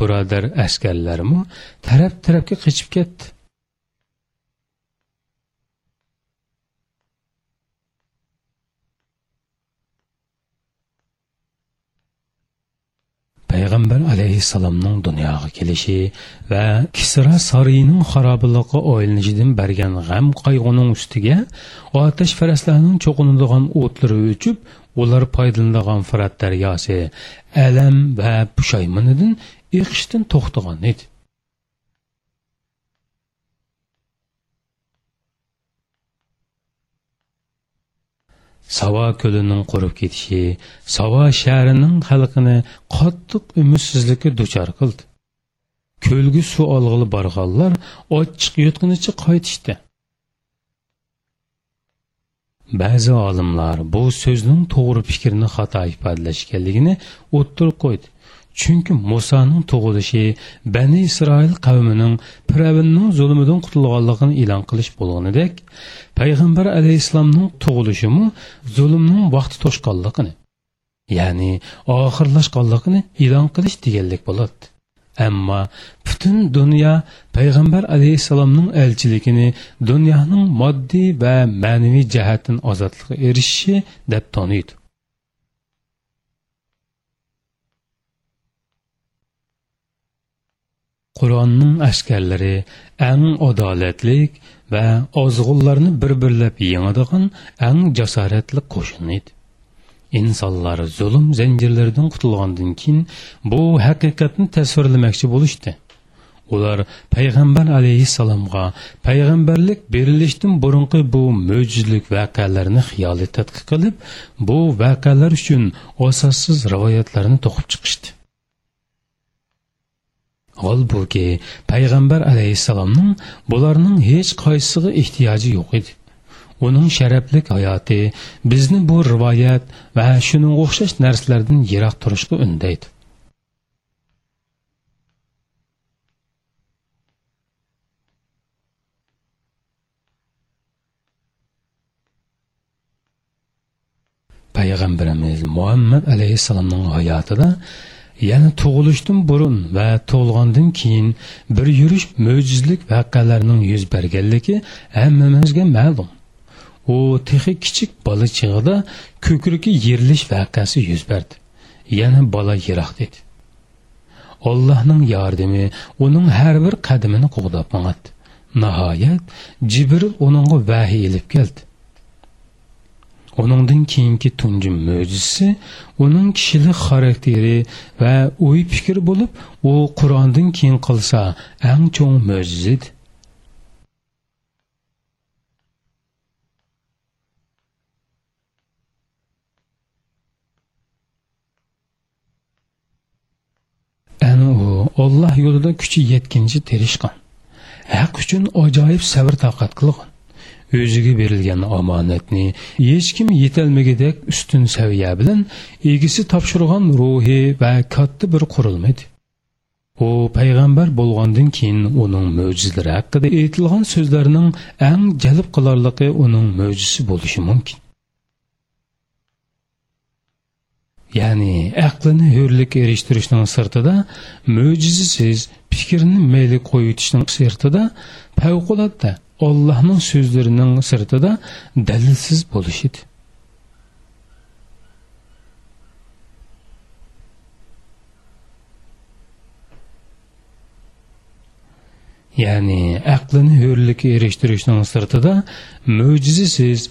birodar askarlarmi taraf tarafga qochib ketdi. Payg'ambar alayhissalomning dunyoga kelishi va kisra sariyining xarobiligi o'ylanishidan bergan g'am qayg'uning ustiga otash faraslarning cho'qinadigan o'tlari o'chib ular foydalanadigan firat daryosi alam va pushaymonidan eqishdan to'xtagan edi savo ko'lining qurib ketishi savo shahrining xalqini qattiq umidsizlikka duchor qildi. Ko'lga suv olg'ili borganlar ochiq yutqinicha qaytishdi. Ba'zi olimlar bu so'zning to'g'ri fikrni xato ifodalashganligini o'ttirib qo'ydi. Chunki musoning tug'ilishi bani isroil qavmining piravinning zulmidan qutulganligini e'lon qilish bo'lganidek payg'ambar alayhissalomning tug'ilishimi zulmning vaqti to'shqanligini ya'ni oxirlashganligini e'lon qilish deganlik bo'ladi. Ammo butun dunyo payg'ambar alayhissalomning elchiligini dunyoning moddiy va ma'naviy jihatdan ozodlikqa erishishi deb taniydi. Qur'onning askarlari eng adolatlik va ozg'unlarni bir-birlab yengadigan eng jasoratli qo'shin edi. insonlar zulm zanjirlaridan qutulgandan keyin bu haqiqatni tasvirlamoqchi bo'lishdi ular payg'ambar alayhissalomga payg'ambarlik berilishdan burungi bu mo'jizlik voqealarni xiyoliy tadqiq qilib bu voqealar uchun asossiz rivoyatlarni to'qib chiqishdi Halbuki payg'ambar aleyhisselamın bularning hech kaysığı ehtiyoji yo'q edi. Uning sharaflik hayoti bizni bu rivoyat va shuning o'xshash narsalardan yiroq turishga undaydi. Payg'ambarimiz muhammad alayhissalomning hayotida yana tug'ilishdan burun va tug'ilgandan keyin bir yurish mo'jizlik voqealarning yuz berganligi hammamizga ma'lum. U texi kichik bola chig'ida ko'kragi yerilish voqeasi yuz berdi. Yana bola yiroq dedi. Allohning yordami uning har bir qadamini qo'g'dab mangadi nihoyat jibril uningga vahiy ilib keldi. Onundan keyingi tunji mo'jizasi uning kishilik xarakteri va o'y fikri bo'lib, u Qur'ondan keyin qilsa eng cho'ng mo'jizadir. Ana u Alloh yo'lida kuchi yetkinchi terishgan. Haq uchun ajoyib sabr taqat qilgan. O'ziga berilgan omonatni hech kim yetolmagidek ustun saviya bilan egisi topshirgan ruhi va katta bir qurilma edi u payg'ambar bo'lgandan keyin uning mo'jizalari haqida aytilgan so'zlarning eng jalb qilarligi uning mo'jizasi bo'lishi mumkin. Ya'ni aqlini hurlikka erishtirishning sirtida mo'jizasiz fikrni mayli qo'yitishning sirtida favqulodda Allah'ın sözlerinin sırtı da delilsiz buluşuydu. ya'ni aklını aqlini eriştirişinin sırtı da mo'jizasiz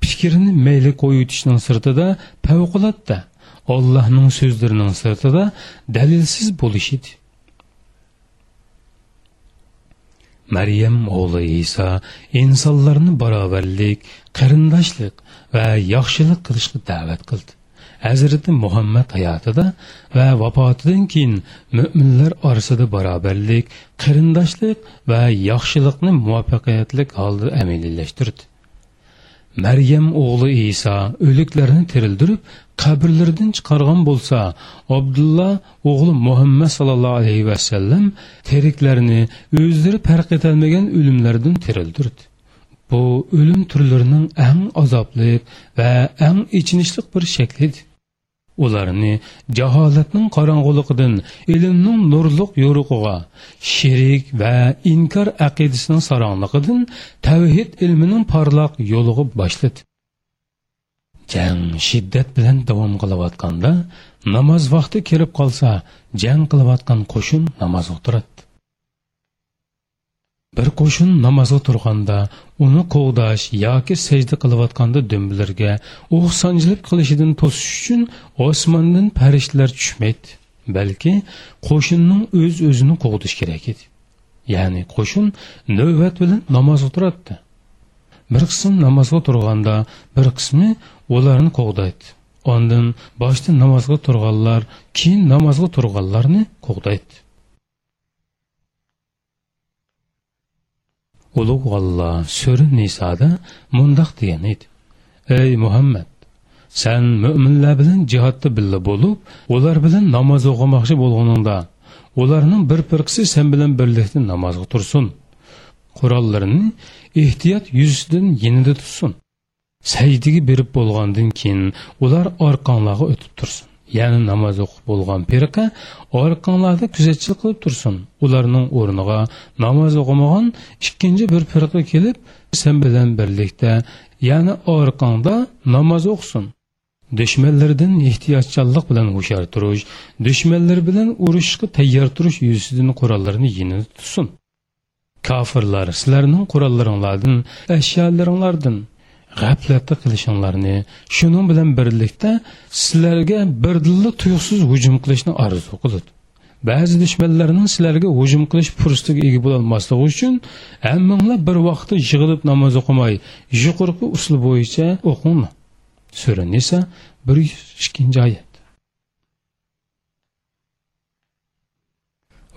fikrini meyli koyutuşunun sırtı da pevkulat da Allah'ın sözlerinin sırtı da delilsiz buluşuydu. Maryam o'g'li iso insonlarni barobarlik qarindoshlik va yaxshilik qilishga da'vat qildi. Hazrati muhammad hayotida va vafotidan keyin mu'minlar orasida barobarlik qarindoshlik va yaxshilikni muvaffaqiyatli holda amaliylashtirdi. Maryam o'g'li iso o'liklarni tirildirib qabrlardan chiqargan bo'lsa abdulla o'g'li muhammad sallallohu alayhi vasallam teriklarni o'zlari farq etolmagan o'limlardan tirildirdi bu o'lim turlarining eng azobli va eng ichinishli bir shaklidir ularni jaholatning qorong'uligidan ilmning nurliq yo'rug'iga shirik va inkor aqidasining saronligidan tavhid ilmining porloq yo'lig'i boshladi. Jang shiddat bilan davom qilayotganda namoz vaqti kelib qolsa jang qilayotgan qo'shin namozga turadi bir qo'shin namozga turganda uni qo'g'dash yoki sajda qilayotganda dumbilarga u sanjilib qilishidan to'sish uchun osmondan farishtalar tushmaydi balki qo'shinning o'z öz o'zini qo'g'dish kerak edi. Ya'ni qo'shin navbat bilan namozga turadi bir qism namozga turganda bir qismi qo'g'daydi. Ondan boshda namozga turganlar keyin namozga turganlarni qo'g'daydi. Ulug' olloh sura nisoda mundoq degan edi. Ey muhammad san mo'minlar bilan jihodda billa bo'lib ular bilan namoz o'qimoqchi bo'lganingda ularning bir bir qisi sen bilan birlikda namozga tursin. Qurollarini ehtiyot yuzisidan yenida tutsin. Sajdaga berib bo'lgandan keyin ular orqanglarga o'tib tursin. Ya'ni namoz o'qib bo'lgan firqa orqanglarda kuzatchilik qilib tursin. Ularning o'rniga namoz o'qimagan ikkinchi bir firqa kelib sen bilan birlikda ya'ni orqangda namoz o'qisin. Dushmanlardan ehtiyotchanlik bilan hushyor turish dushmanlar bilan urushga tayyor turish yuzasidan qurollarni yenida tutsin. Kofirlar sizlarning qurollaringlardan ashyolaringlardan g'aflatda qilishinglarni shuning bilan birlikda sizlarga birdilla tuyuqsiz hujum qilishni orzu qiladi ba'zi dushmanlarning sizlarga hujum qilish fursatiga ega bo'lolmasligi uchun hammanglar bir vaqtda yig'ilib namoz o'qimay yuqorqi usul bo'yicha o'qinglar sura nisa bir yuz ikkinchi oyat.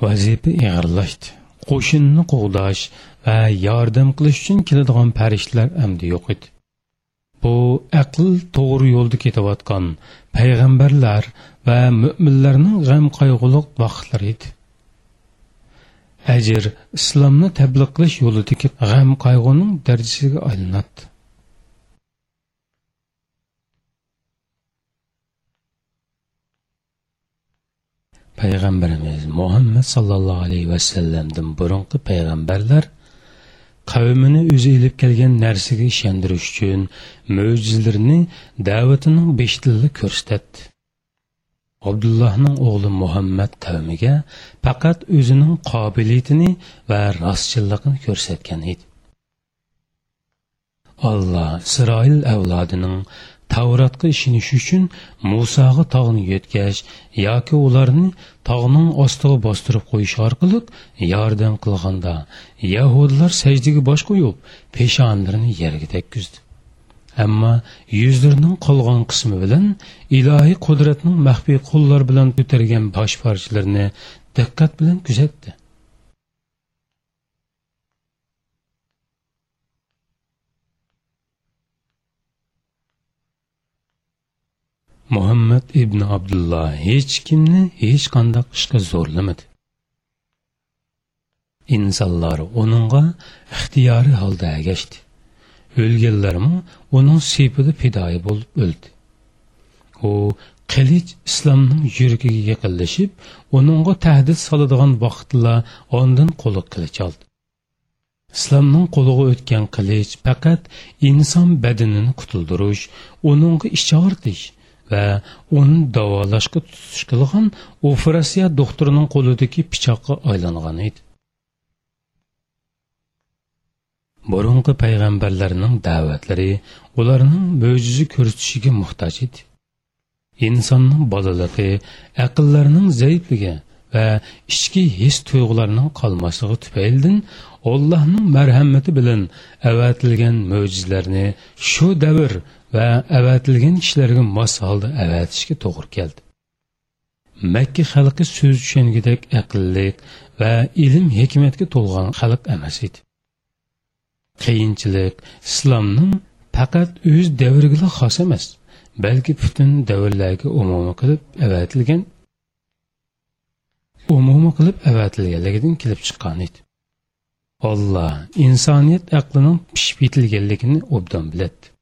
Vazifa ig'irlashdi qo'shinni qo'g'dash va yordam qilish uchun keladigan farishtalar amdi yo'q edi. Bu aql to'g'ri yo'lda ketayotgan payg'ambarlar va mo'minlarning g'am qayg'uliq vaqtlari edi. Ajr islomni tabliq qilish yo'lidagi g'am qayg'uning darajasiga aylanadi. Payg'ambarimiz muhammad sallallohu alayhi vasallamdan burungi payg'ambarlar qavmini o'zi ilib kelgan narsaga ishontirish uchun mo'jizlarni da'vatining beshdilli ko'rsatdi. Abdullohning o'g'li muhammad qavmiga faqat o'zining qobiliyatini va rostchilligini ko'rsatgan edi. Alloh isroil avlodining Tavratga ishonish uchun Musoga tog'ni yetkash yoki ularni tog'ning ostiga bostirib qo'yish orqali yordam qilganda yahudlar sajdaga bosh qo'yib peshonlarini yerga tekkizdi. Ammo yuzlarining qolgan qismi bilan ilohiy qudratning maxfiy qo'llar bilan ko'targan bosh parchalarini diqqat bilan kuzatdi. Muhammad ibn abdulloh hech kimni hech qandoq ishga zo'rlamadi. Insonlar uningga ixtiyoriy holda agashdi. O'lganlarmi uning sepida fidoyi bo'lib o'ldi. U qilich islomning yuragiga yaqinlashib uningga tahdid soladigan vaqtla ondan qo'li qilich oldi. Islomning qo'liga o'tgan qilich faqat inson badanini qutuldirish uningga ishortish va uni davolashga tutish qilgan ofrasiya doktorining qo'lidagi pichoqqa aylangan edi. Burungi payg'ambarlarning da'vatlari ularning mo'jiza ko'rsatishiga muhtoj edi. Insonning bolaligi aqllarining zaifligi va ichki his tuyg'ularining qolmasligi tufaylidan allohning marhamati bilan avatilgan mo'jizalarni shu davr va avatilgan kishilarga mos holda avatishga to'g'ri keldi. Makka xalqi so'z tushangidek aqlliq va ilm hikmatga to'lgan xalq emas edi. Qiyinchilik islomning faqat o'z davriga xos emas balki butun davrlarga umumi qilib avatilgan umumi qilib avatilganligidan kelib chiqqan edi. Olloh insoniyat aqlining pishib yetilganligini obdan biladi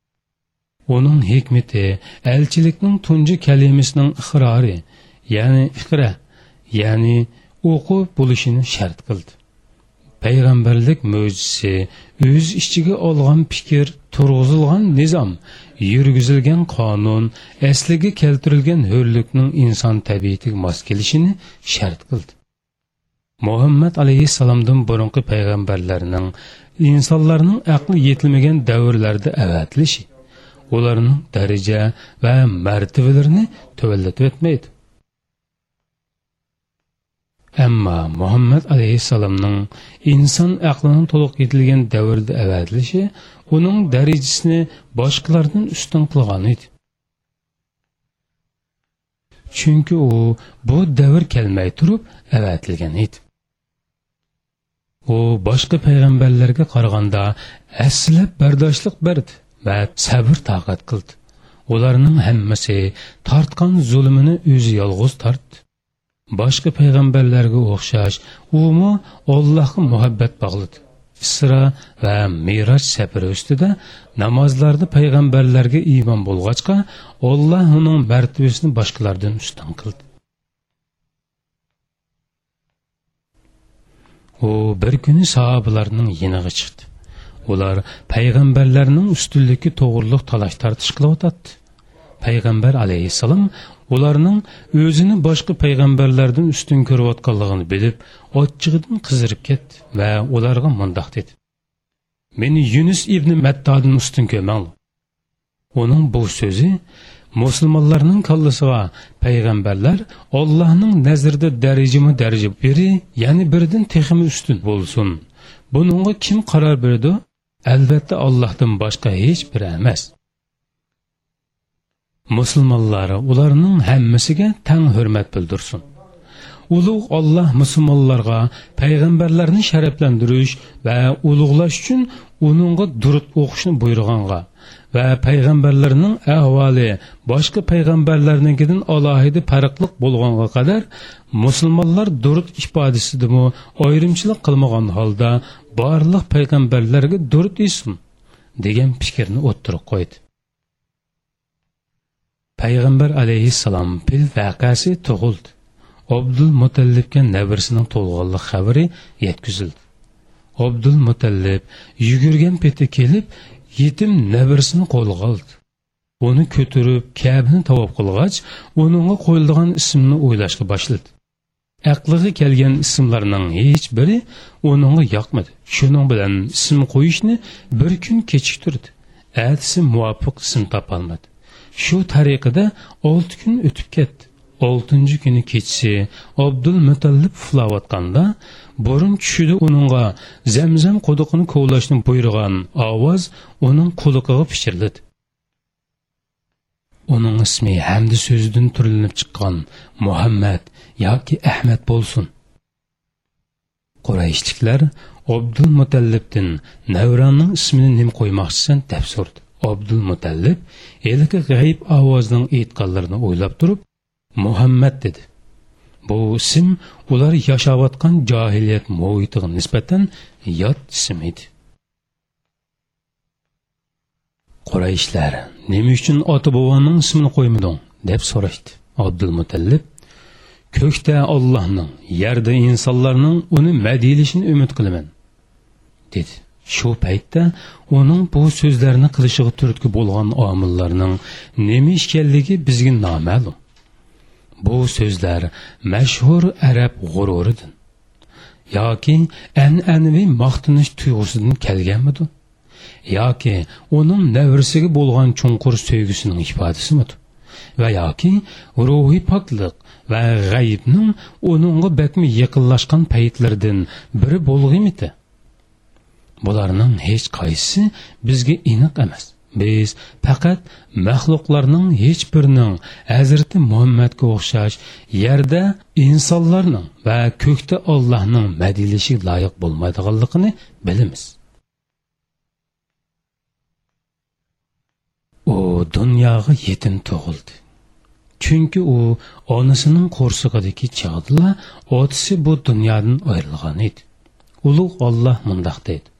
uning hikmati elchilikning tunji kalimasining iqrori ya'ni iqra ya'ni o'qib bo'lishini shart qildi. Payg'ambarlik mo'jizasi o'z ichiga olgan fikr turg'izilgan nizom yurgizilgan qonun asliga keltirilgan ho'rlikning inson tabiatiga mos kelishini shart qildi. Muhammad alayhissalomdan burungi payg'ambarlarning insonlarning aqli yetilmagan davrlarda avatilishi ularning daraja va martabalarini tuvallatib o'tmaydi. Ammo muhammad alayhissalomning inson aqlining to'liq yetilgan davrda avatilishi uning darajasini boshqalardan ustun qilgan edi. Chunki u bu davr kelmay turib avatilgan edi. U boshqa payg'ambarlarga qaraganda aslab bardoshliq berdi. Va sabr toqat qildi. Ularning hammasi tortgan zulmini o'zi yolg'iz tortdi. Boshqa payg'ambarlarga o'xshash umi ollohga muhabbat bog'ladi. Isro va meroj safari ustida namozlarda payg'ambarlarga iymon bo'lg'achqa olloh uning martabasini boshqalardan ustun qildi. U bir kuni sahobalarning yiniga chiqdi. Ular payg'ambarlarning ustunligi to'g'riliq talash tortish qilyotadi payg'ambar alayhissalom ularning o'zini boshqa payg'ambarlardan ustun ko'rayotganligini bilib ochchig'idan qizirib ketdi va ularga mundoq dedi. Meni yunus ibn mattodin ustun ko'mang uning bu so'zi musulmonlarning kallasiga payg'ambarlar ollohning nazarida darajama daraja biri ya'ni birdan texmi ustun bo'lsin. Buningga kim qaror berdi? Albatta allohdan boshqa hech biri emas. Musulmonlar ularning hammasiga tang hurmat bildirsin. Ulug' olloh musulmonlarga payg'ambarlarni sharaflantirish va ulug'lash uchun uningga durut o'qishni buyurg'anga. Va payg'ambarlarning ahvoli boshqa payg'ambarlarnikidan alohida farqli bo'lganga qadar musulmonlar durud ifodasidimi ayrimchilik qilmagan holda barliq payg'ambarlarga durud ism degan fikrni o'ttirib qo'ydi. Payg'ambar alayhissalom fil vaqasi tug'ildi. Abdul mutallibga navrisining to'lg'anlik xabari yetkazildi. Abdul mutallib yugurgan peti kelib yetim nabirsini qo'lga oldi. Uni ko'tarib kabini tavob qilg'ach uningga qo'yiladigan ismni o'ylashga boshladi. Aqliga kelgan ismlarning hech biri uningga yoqmadi. Shuning bilan ism qo'yishni bir kun kechiktirdi. Atisi muvofiq ism topolmadi. Shu tariqada olti kun o'tib ketdi. Oltinchi kuni kechsi abdul mutallib uxlayotganda burun tushida uningga zamzam quduqini kovlashni buyurgan ovoz uning quliqiga pichirladi uning ismi hamdi so'zidan turilinib chiqqan muhammad yoki ahmad bo'lsin. Qurayishliklar abdul mutallibdin navronning ismini nim qo'ymoqchisan deb so'rdi abdul mutallib eliki g'ayib ovozning aytganlarini o'ylab turib muhammad dedi. Bu ism ular yashayotgan johiliyat muhitiga nisbatan yot ism edi. Qurayishlar nima uchun ota boboning ismini qo'ymading deb so'rashdi. Abdulmutallib ko'kda ollohning yerda insonlarning uni madilishini umid qilaman dedi. Shu paytda uning bu so'zlarni qilishiga turtki bo'lgan omillarning nima ekanligi bizga noma'lum. Bu so'zlar mashhur arab g'ururidan yoki an'anaviy maqtanish tuyg'usidan kelganmidi? Yoki uning navrisiga bo'lgan chunqur sevgisining ifodasimidir va yoki ruhiy poklik va g'ayibning uningga bakmi yaqinlashgan paytlardan biri bo'lg'imidi? Bularning hech qaysi bizga aniq emas. Biz faqat maxluqlarning hech birining hazrati muhammadga o'xshash yerda insonlarning va ko'kda ollohning madilishi loyiq bo'lmaydiganligini bilamiz. U dunyoga yetim tug'ildi. Chunki u onasining qo'rsig'idagi chog'dila otisi bu dunyodan ayrilgan edi. Ulug' olloh mundoq deydi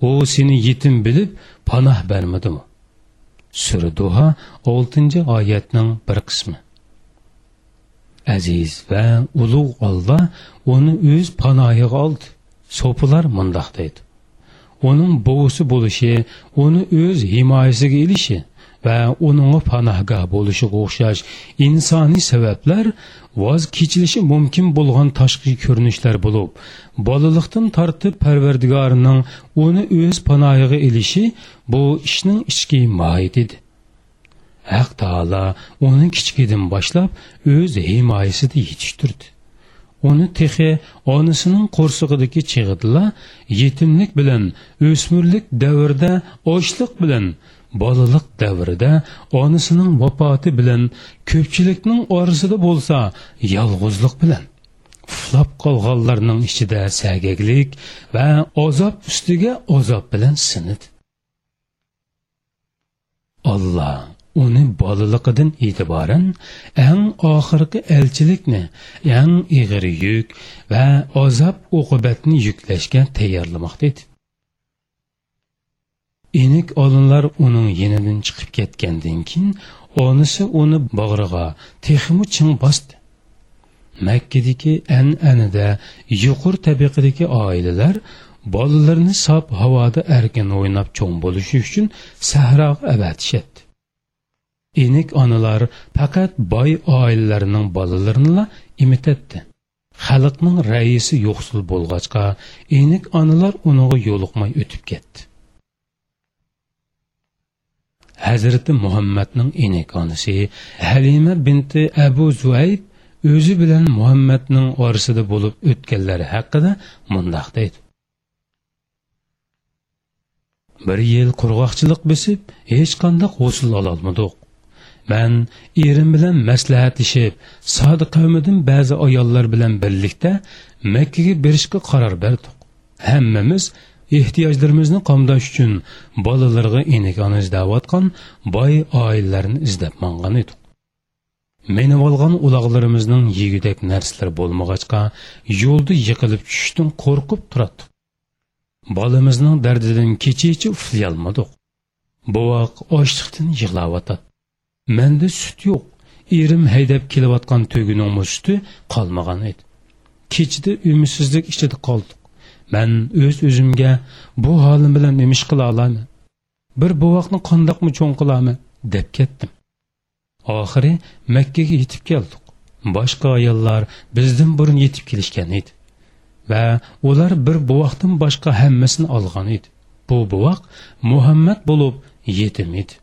u seni yetim bilib panoh bermadimi sura duha 6 oyatning bir qismi. Aziz va ulug' olloh uni o'z panohiga oldi. So'pilar mundoq deydi. Uning buvisi bo'lishi uni o'z himoyasiga ilishi va uning panohgoh bo'lishiga o'xshash insoniy sabablar voz kechilishi mumkin bo'lgan tashqi ko'rinishlar bo'lib bolalikdan tortib parvardigorining uni o'z panohiga ilishi bu ishning ichki mohiyat edi haq taolo uni kichkidan boshlab o'z himoyasida yetishtirdi. Uni texi onasining qo'rsig'idagi chig'idila yetimlik bilan o'smirlik davrida ochliq bilan bolalik davrida onasining vafoti bilan ko'pchilikning orasida bo'lsa yolg'izlik bilan uxlab qolganlarning ichida sagaglik va azob ustiga azob bilan sinidi olloh uni bolaliqidan e'tiboran eng oxirgi elchilikni eng ig'ir yuk va azob oqibatni yuklashga tayyorlamoqda edi. Enik olinlar uning yenidan chiqib ketgandan keyin onisi uni bag'riga texmi ching bosdi? Makkadagi an'anida yuqur tabiqadagi oilalar bolalarini sob havoda erkin o'ynab cho'ng bo'lishi uchun sahroga avatishadi enik onalar faqat boy oilalarning bolalarini imitatdi. Xalqning raisi yo'qsul bo'lg'achqa enik onalar uniga yo'liqmay o'tib ketdi. Hazrati muhammadning enekonisi halima binti abu zuayb o'zi bilan muhammadning orasida bo'lib o'tganlari haqida mundoq deydi. Bir yil qurg'oqchilik besib hech qanday g'usul ololmadik. Man erim bilan maslahatlashib sodi qavmidan ba'zi ayollar bilan birlikda makkaga berishga qaror berdik. Hammamiz ehtiyojlarimizni qomdash uchun bolalarga enikani izlayotgan boy oilalarni izlab mangan edik. Menib olgan uloqlarimizning yegudak narsalar bo'lmag'achqa yo'lda yiqilib tushishdan qo'rqib turadi bolamizning dardidan kechicha uflayolmadik bovoq ochliqdan yig'layotadi menda sut yo'q erim haydab kelayotgan to'gining suti qolmagan edi. Kechida umidsizlik ichida qoldik. Man o'z o'zimga bu holim bilan nima ish qila olaman bir buvoqni qandoqmi cho'ng qilaman? deb ketdim. Oxiri makkaga yetib keldik. Boshqa ayollar bizdan burun yetib kelishgan edi. Va ular bir buvoqdan boshqa hammasini olgan edi. Bu buvoq muhammad bo'lib yetim edi.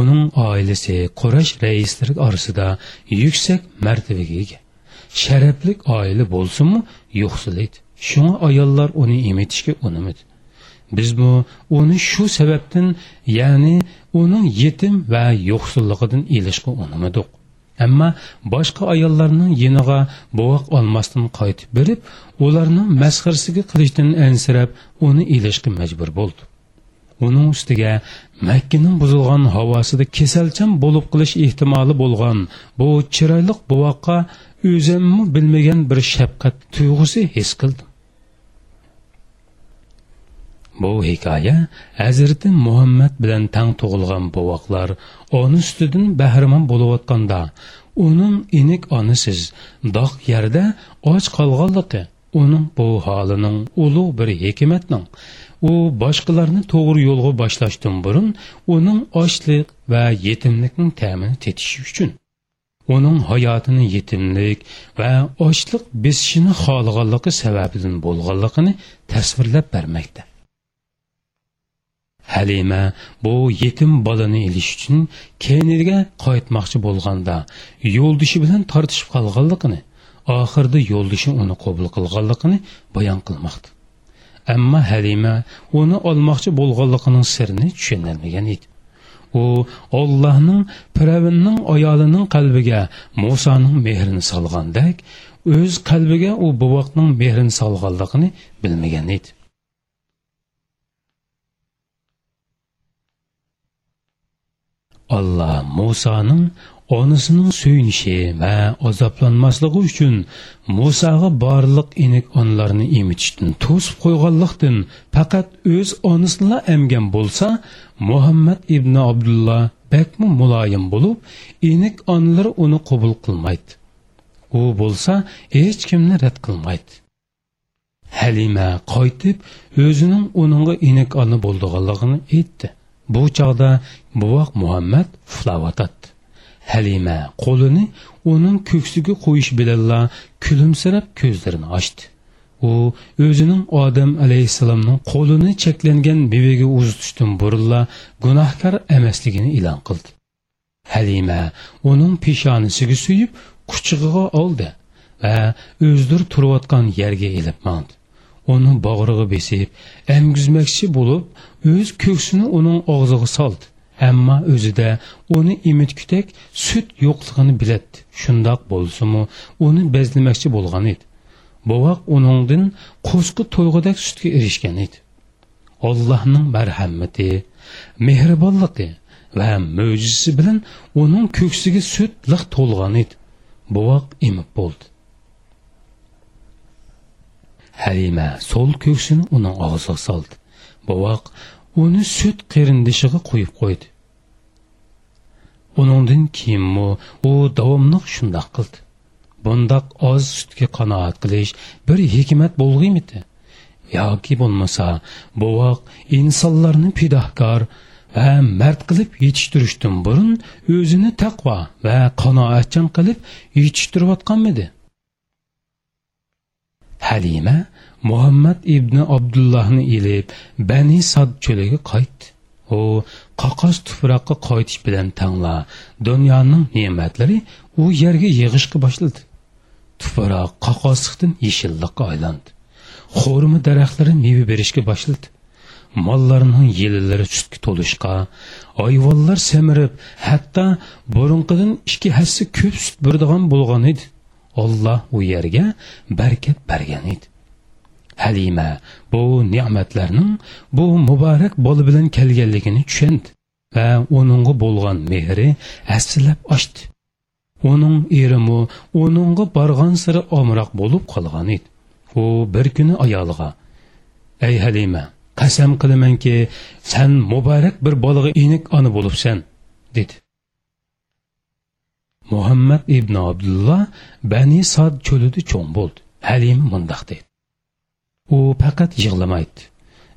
Uning oilasi qurash raislari orasida yuksak martabaga ega. Sharaflik oila bo'lsinmi? Yo'qsilaydi shunga ayollar uni emitishga unimidi biz bu uni shu sababdan ya'ni uning yetim va yo'qsilligidan ilishga unamadik ammo boshqa ayollarning yeniga buvoq olmasdan qaytib berib ularning masxarasiga qilishdan ansirab uni ilishga majbur bo'ldi. Uning ustiga makkaning buzilgan havosida kasalchan bo'lib qilish ehtimoli bo'lgan bu chiroyli buvoqqa o'zimmi bilmagan bir shafqat tuyg'usi his qildim. Bu hikoya hazrati muhammad bilan tang tug'ilgan buvoqlar oni ustidan bahramon bo'layotganda uning inik onasiz doq yerda och qolganligi uning bu holining ulug' bir hikmatning u boshqalarni to'g'ri yo'lga boshlashdan burun uning ochlik va yetimlikning ta'mini tetishi uchun uning hayotini yetimlik va ochliq besishini xohlaganligi sababidan bo'lganligini tasvirlab bermoqda. Halima bu yetim bolani ilish uchun keniga qaytmoqchi bo'lganda yo'ldoshi bilan tortishib qolganligini oxirida yo'ldoshi uni qabul qilganligini bayon qilmoqda. Ammo halima uni olmoqchi bo'lganligining sirini tushunolmagan edi. U ollohning piravinning ayolining qalbiga musoning mehrini solgandek o'z qalbiga u buvoqning mehrini solganligini bilmagan edi. Alloh musoning onasining suyunishi va azoblanmasligi uchun musoga borliq enik onlarni emitishdan to'sib qo'yganlikdan faqat o'z onasini emgan bo'lsa muhammad ibn abdulloh bakmi muloyim bo'lib enik onlar uni qabul qilmaydi. U bo'lsa hech kimni rad qilmaydi. Halima qaytib o'zining uningga enik ona bo'ldiganligini aytdi. Bu chog'da buvoq muhammad uxlayotadi halima qo'lini uning ko'ksiga qo'yish bilanla kulimsirab ko'zlarini ochdi. U o'zining odam alayhissalomning qo'lini cheklangan bevaga uzatishdan burunla gunohkor emasligini e'lon qildi. Halima uning peshonasiga suyib quchig'iga oldi va o'zdir turayotgan yerga ilib mandi uni bog'rig'i besib emgizmoqchi bo'lib o'z ko'ksini uning og'ziga soldi. Ammo o'zida uni imitkudak sut yo'qligini biladi shundoq bo'lsimi uni bezlamoqchi bo'lgan edi bovoq uningdan qo'shqi to'yg'udak sutga erishgan edi allohning marhamati mehribonligi va mo'jizasi bilan uning ko'ksiga sut liq to'lgan edi bovoq imib bo'ldi halima so'l ko'ksini uning og'ziga soldi bovoq uni sut qerindishiga qo'yib qo'ydi. Uningdan keyinmi u davomli shundoq qildi. Bundoq oz sutga qanoat qilish bir hikmat bo'lg'imidi yoki bo'lmasa bovoq insonlarni pidohkor va mard qilib yetishtirishdan burun o'zini taqvo va qanoatchan qilib yetishtirayotganmidi? Halima muhammad ibn abdullohni ilib bani sad cho'liga qaytdi u qoqos tuproqqa qaytish bilan tangla dunyoning ne'matlari u yerga yig'ishga boshladi. Tuproq qoqosliqdan yeshilliqqa aylandi. Xo'rma daraxtlari meva berishga boshladi. Mollarning yelilari sutga to'lishqa ayvonlar semirib hatto burunqidan ikki hassa ko'p sut beradigan bo'lgan edi. Olloh u yerga barkat bergan edi. Halima bu ne'matlarning bu muborak bola bilan kelganligini tushundi va uningga bo'lgan mehri aslab ochdi uning erimi uningga borgan siri omroq bo'lib qolgan edi. U bir kuni ayoliga ey halima qasam qilamanki san muborak bir bolaga enik ona bo'libsan dedi. Muhammad ibn abdulloh bani sod cho'lida cho'ng bo'ldi. Halima mundoq dedi. U faqat yig'lamaydi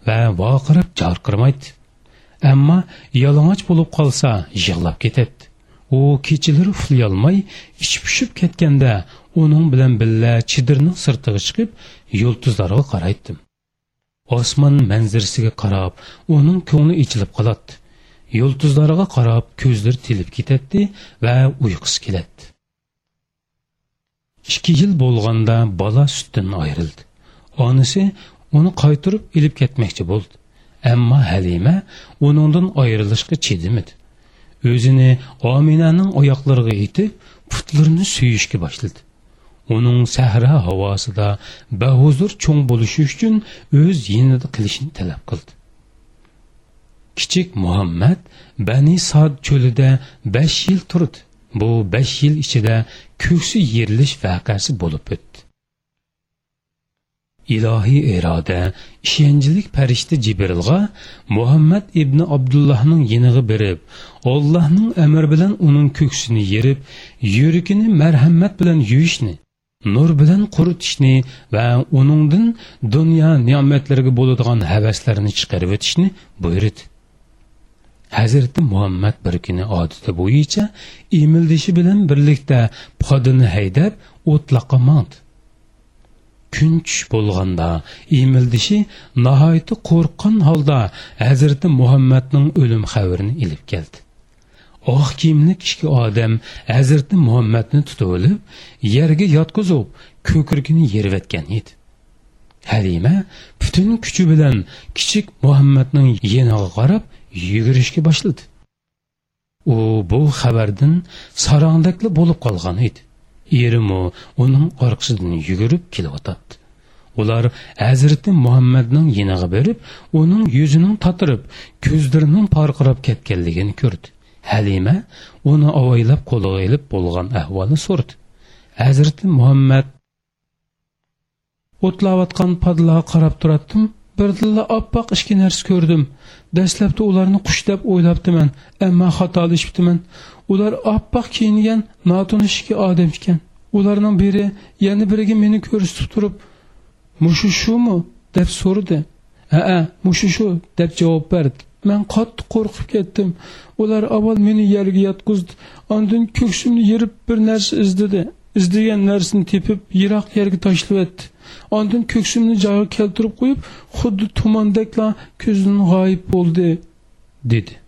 va voqirib jarqirmaydi ammo yalang'och bo'lib qolsa yig'lab ketadi. U kechalari uxlayolmay ich pushib ketganda uning bilan birga chidirning sirtiga chiqib yulduzlarga qaraydi osmon manzirasiga qarab uning ko'ngli ichilib qoladi. Yulduzlarga qarab ko'zlari tilib ketadi va uyqusi keladi. Ikki yil bo'lganda bola sutdan ayrildi. Onisi uni qaytirib ilib ketmoqchi bo'ldi. Ammo halima uningdan ayrilishga chidimidi. O'zini ominaning oyoqlariga yetib putlarini suyishga boshladi. Uning sahra havosida bahuzur cho'ng bo'lishi uchun o'z yinida qilishini talab qildi. Kichik muhammad bani sod cho'lida besh yil turdi. Bu besh yil ichida ko'ksi yerilish vaqasi bo'lib o'tdi. Ilohiy iroda ishonchlik farishta jibrilga muhammad ibn abdullohning yinig'i berib ollohning amri bilan uning ko'ksini yerib yuragini marhamat bilan yuvishni nur bilan quritishni va uningdan dunyo ne'matlariga bo'ladigan havaslarni chiqarib o'tishni buyurdi hazrati muhammad bir kuni odati bo'yicha emildishi bilan birlikda podini haydab o'tloqqa mandi kunch tush bo'lganda emildishi nihoyatda qo'rqqan holda hazrati muhammadning o'lim xabarini ilib keldi. Oq kiyimli kichik odam hazrati muhammadni tutib olib yerga yotqizib ko'krigini yervatgan edi. Halima butun kuchi bilan kichik muhammadning yeniga qarab yugurishga boshladi. U bu xabardan sarongdakli bo'lib qolgan edi. Erimi uning orqasidan yugurib kelyotadi ular hazrati muhammadning yiniga berib uning yuzining tatirib ko'zlarining porqirab ketganligini ko'rdi. Halima uni ovoylab qo'liga ilib bo'lgan ahvolni so'rdi. Hazrati muhammad o'tlayotgan padlaga qarab turatdim birdilla oppoq ichki narsa ko'rdim. Dastlabda ularni qush deb o'ylabdiman ammo xatolashibdiman ular oppoq kiyingan notanish ikki odam ekan ularning biri yana biriga meni ko'rsatib turib mushu shumi deb so'radi ha mushu shu deb javob berdi man qattiq qo'rqib ketdim. Ular avval meni yerga yotqizdi ondin ko'ksimni yerib bir narsa izdadi izlagan narsani tepib yiroq yerga tashlayotdi ondin ko'ksimni joyiga keltirib qo'yib xuddi tumandekla ko'zidan g'oyib bo'ldi dedi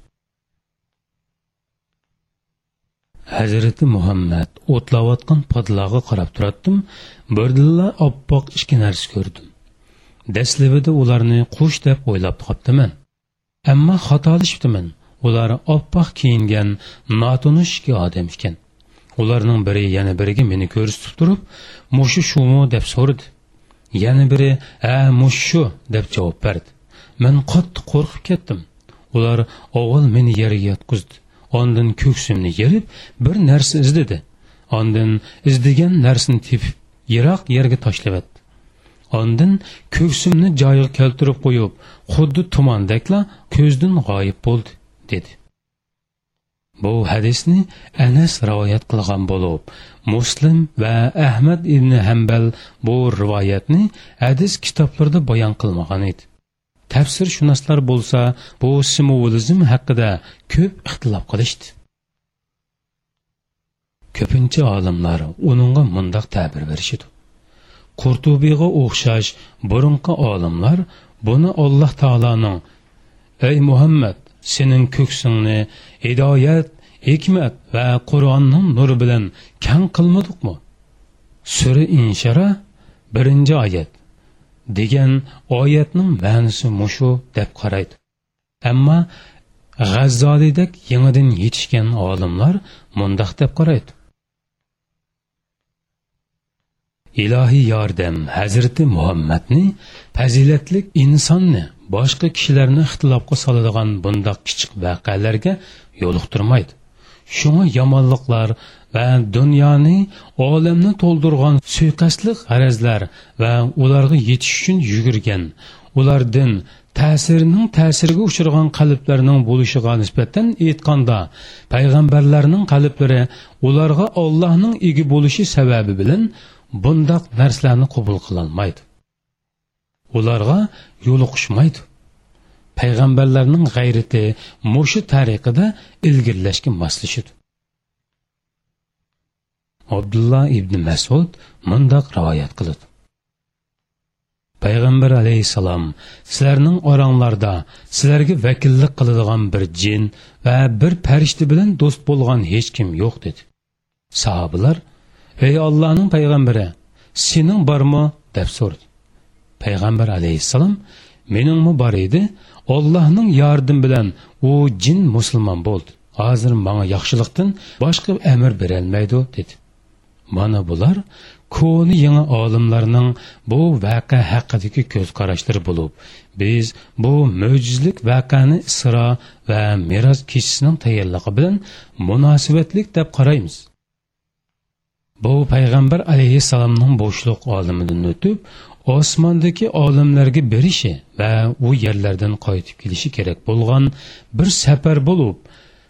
hazrati muhammad o'tlayotgan podlog'a qarab turatdim. Birdilla oppoq ikki narsa ko'rdim. Dastlabida ularni qush deb o'ylab qolibdiman ammo xatolishibdiman ular oppoq kiyingan notunish ikki odam ekan. Ularning biri yana biriga meni ko'rsatib turib mushu shumi deb so'radi. Yana biri ha shu? deb javob berdi. Men qattiq qo'rqib ketdim. Ular avval meni yerga yotqizdi. Ondin ko'ksimni yerib bir narsa izladi ondin izlagan narsani tepib yiroq yerga tashlabdi ondin ko'ksimni joyiga keltirib qo'yib xuddi tumandakla ko'zdan g'oyib bo'ldi dedi. Bu hadisni anas rivoyat qilgan bo'lib muslim va ahmad ibn hambal bu rivoyatni hadis kitoblarida bayon qilmagan edi. Tafsirshunoslar bo'lsa bu simvolizm haqida ko'p ixtilof qilishdi. Ko'pincha olimlar uningga mundoq ta'bir berishidi qurtubiyga o'xshash burunqi olimlar buni alloh taoloning ey muhammad sening ko'ksingni hidoyat hikmat va qur'onning nuri bilan kang qilmadikmi sura inshara birinchi oyat. Degan oyatning ma'nosi mushu deb qaraydi. Ammo g'azzolidek yangidan yetishgan olimlar mundoq deb qaraydi. Ilohiy yordam hazrati muhammadni fazilatli insonni boshqa kishilarni ixtilofga soladigan bundoq kichik voqealarga yo'liqtirmaydi. Shunga yomonliklar va dunyoni olamni to'ldirgan suiqasdlik g'arazlar va ularga yetish uchun yugurgan. Ulardan ta'sirining ta'siriga uchragan qalblarning bo'lishiga nisbatan aytganda payg'ambarlarning qalblari ularga ollohning egi bo'lishi sababi bilan bundoq narsalarni qabul qilolmaydi ularga yo'liqishmaydi payg'ambarlarning g'ayrati mushu tariqada ilgirlashga moslashidi abdulloh ibn masud mundoq rivoyat qiladi payg'ambar alayhissalom sizlarning oranglarda sizlarga vakillik qiladigan bir jin va bir farishta bilan do'st bo'lgan hech kim yo'q dedi. Sahobalar ey allohning payg'ambari sening bormi? deb so'radi. Payg'ambar alayhissalom meningmi bor edi? Ollohning yordami bilan u jin musulmon bo'ldi. Hozir manga yaxshilikdan boshqa amr berolmaydi dedi. Mana bular ko'ni yangi olimlarning bu vaqa haqidagi ko'z qarashlari bo'lib biz bu mo'jizlik vaqani isro va meroz kechisining tayyorligi bilan munosabatlik deb qaraymiz. Bu payg'ambar alayhissalomning bo'shliq olimidan o'tib osmondagi olimlarga berishi va u yerlardan qaytib kelishi kerak bo'lgan bir safar bo'lib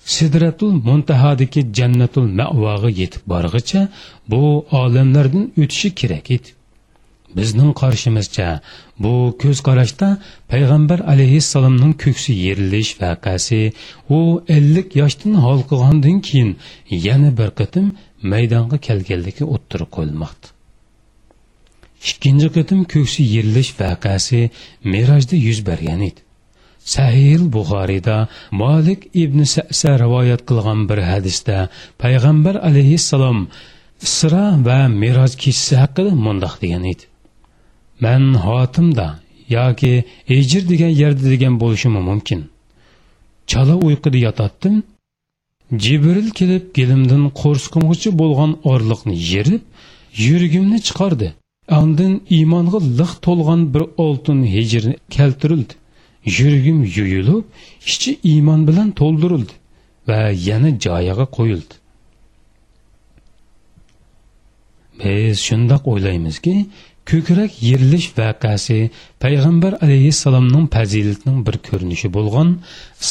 sidratul muntahadiki jannatul mavoga yetib borg'icha bu olamlardan o'tishi kerak edi. Bizning qarshimizcha bu ko'z qarashda payg'ambar alayhissalomning ko'ksi yerilish vaqasi u ellik yoshdan holqigandan keyin yana bir qatim maydonga kelganligi o'ttirib qo'yilmoqda. Ikkinchi qatim ko'ksi yerilish vaqasi merojda yuz bergan edi. Sahil buxoriyda Malik ibn sasa rivoyat qilgan bir hadisda payg'ambar alayhissalom isro va Miroj kechisi haqida mundoq degan edi. Men xotimda yoki ejir degan yerda degan bo'lishimi mumkin. Chala uyquda yotatdim jibril kelib kelimdan qo'rsqimg'ichi bo'lgan orliqni yerib yuragimni chiqardi. Andin iymonga liq to'lgan bir oltin hijr keltirildi. Yuragim yuyilib ichi iymon bilan to'ldirildi va yana joyiga qo'yildi. Biz shundoq o'ylaymizki ko'krak yerilish vaqasi payg'ambar alayhissalomning fazilatining bir ko'rinishi bo'lgan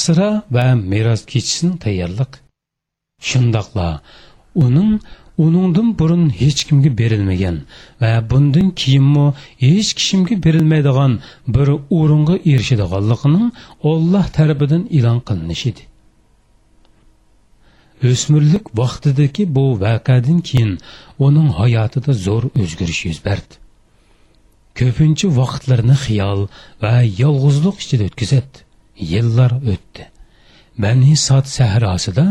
sira va meros kechisining tayyorliq. Shundoqla uning uningdan burun hech kimga berilmagan va bundan keyinmi hech kishimga berilmaydigan bir o'ringa erishadiganligining olloh tarafidan e'lon qilinishi edi. O'smirlik vaqtidagi bu vaqadan keyin uning hayotida zo'r o'zgarish yuz berdi. Ko'pincha vaqtlarini xiyol va yolg'izlik ichida o'tkazadi. Yillar o'tdi. Bani sot sahrosida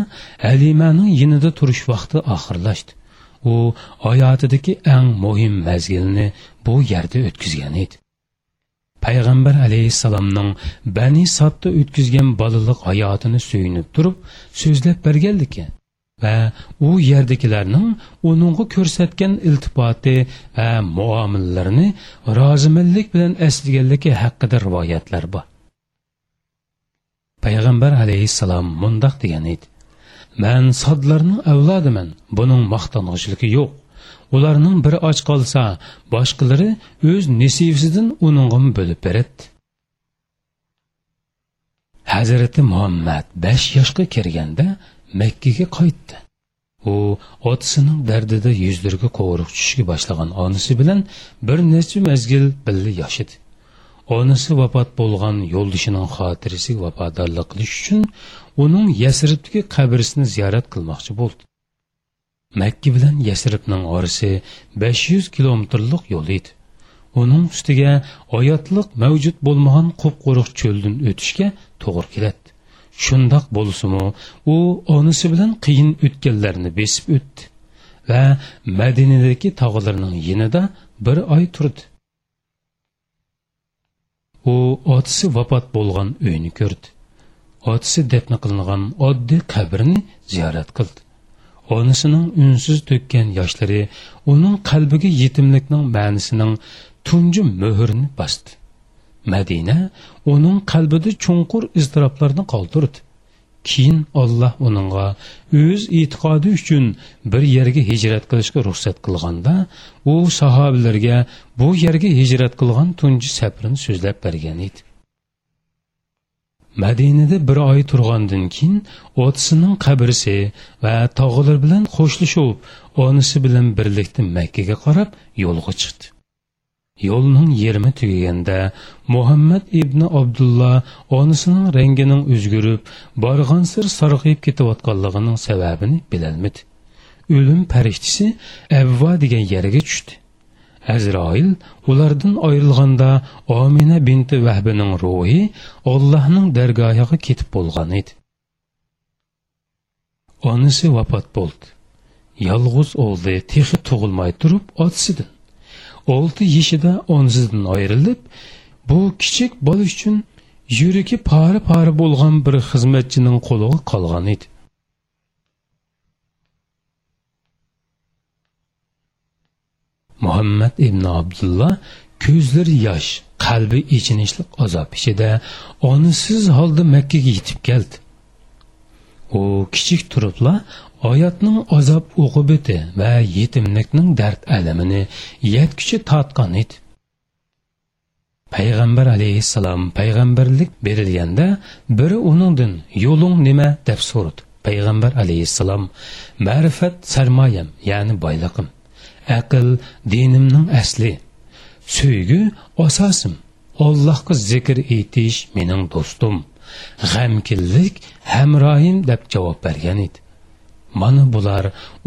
alimaning yinida turish vaqti oxirlashdi. U hayotidagi eng muhim mazgilni bu yerda o'tkazgan edi. Payg'ambar alayhissalomning bani sotda o'tkazgan bolalik hayotini suyunib turib so'zlab berganligi va u yerdagilarning uningga ko'rsatgan iltifoti va muomillarini rozimillik bilan eslaganligi haqida rivoyatlar bor. Payg'ambar alayhissalom mundoq degan edi. Мен sodlarning avlodiman бұның maqtang'ichligi yo'q Оларның biri ач қалса, boshqalari өз nesivasidan uningga бөліп beradi hazrati muhammad besh yoshga kirganda makkaga qaytdi u otasining dardida yuzlariga qo'riq tushishga boshlagan onasi bilan bir necha mazgil birga yashadi onasi vafot bo'lgan yo'ldishining xotirasiga vafodorlik qilish uchun uning yasribdagi qabrisini ziyorat qilmoqchi bo'ldi. Makka bilan yasribning orasi besh yuz kilometrlik yo'l edi. Uning ustiga oyatliq mavjud bo'lmagan qup quruq cho'ldan o'tishga to'g'ri keladi shundoq bo'lsimi u onasi bilan qiyin o'tganlarni besib o'tdi va madinadagi tog'larning yinida bir oy turdi. U otasi vafot bo'lgan uyni ko'rdi. Otasi dafn qilingan oddiy qabrni ziyorat qildi. Onasining unsiz to'kkan yoshlari uning qalbiga yetimlikning ma'nisining tunji muhrini bosdi madina uning qalbida chunqur iztiroblarni qoldirdi. Keyin olloh uningga o'z e'tiqodi uchun bir yerga hijrat qilishga ruxsat qilganda u sahobalarga bu yerga hijrat qilgan tunji safrini so'zlab bergan edi. Madinada bir oy turgandan keyin otisining qabrisi va tog'lar bilan qo'shlashib onisi bilan birlikda makkaga qarab yo'lga chiqdi. Yo'lning yermi tugaganda muhammad ibn abdulla onasining rangining o'zgarib borg'ansir sarg'ayib ketayotganligining sababini bilolmadi. O'lim farishtasi avva degan yerga tushdi. Azroil ulardan ayrilganda omina binti vahbining ruhi ollohning dargohiga ketib bo'lgan edi. Onasi vafot bo'ldi. Yolg'iz o'g'li texi tug'ilmay turib otsidi olti yeshida onzidan ayrilib bu kichik bola uchun yuragi pari pari bo'lgan bir xizmatchining qo'liga qolgan edi. Muhammad ibn abdulloh ko'zlari yosh qalbi ichinishli azob ichida onisiz holda makkaga yetib keldi. U kichik turibla oyatning azob o'qibiti va yetimlikning dard alamini yetkichi tortgan edi. Payg'ambar alayhissalom payg'ambarlik berilganda biri uningdan yo'ling nima? deb so'radi. Payg'ambar alayhissalom ma'rifat sarmoyam ya'ni boyliqim. Aql dinimning asli. So'ygi asosim. Allohga zikr etish mening do'stim. G'amkinlik hamrohim deb javob bergan edi. Mana bular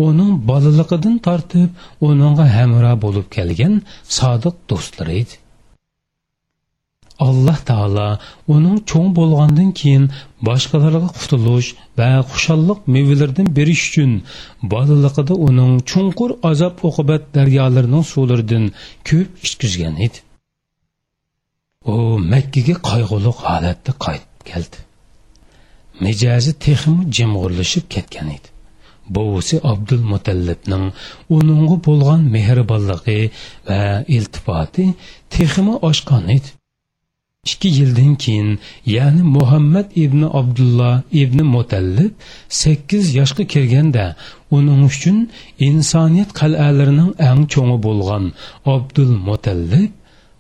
uning bolaligidan tortib uningga hamro bo'lib kelgan sodiq do'stlari edi. Alloh taolo uning cho'ng bo'lgandan keyin boshqalarga qutilish va xushalliq mevalardan berish uchun bolaligida uning chunqur azob oqibat daryolarining suvlaridan ko'p ichkizgan edi. U makkaga qayg'uli holatda qaytib keldi. Mijozi texmi jimg'urlashib ketgan edi. Buvisi abdul mutallibning uningga bo'lgan mehribonligi va iltifoti texmi oshqon edi. Ikki yildan keyin ya'ni muhammad ibn abdulloh ibn mutallib sakkiz yoshga kirganda uning uchun insoniyat qal'alarining eng cho'ngi bo'lgan abdul mutallib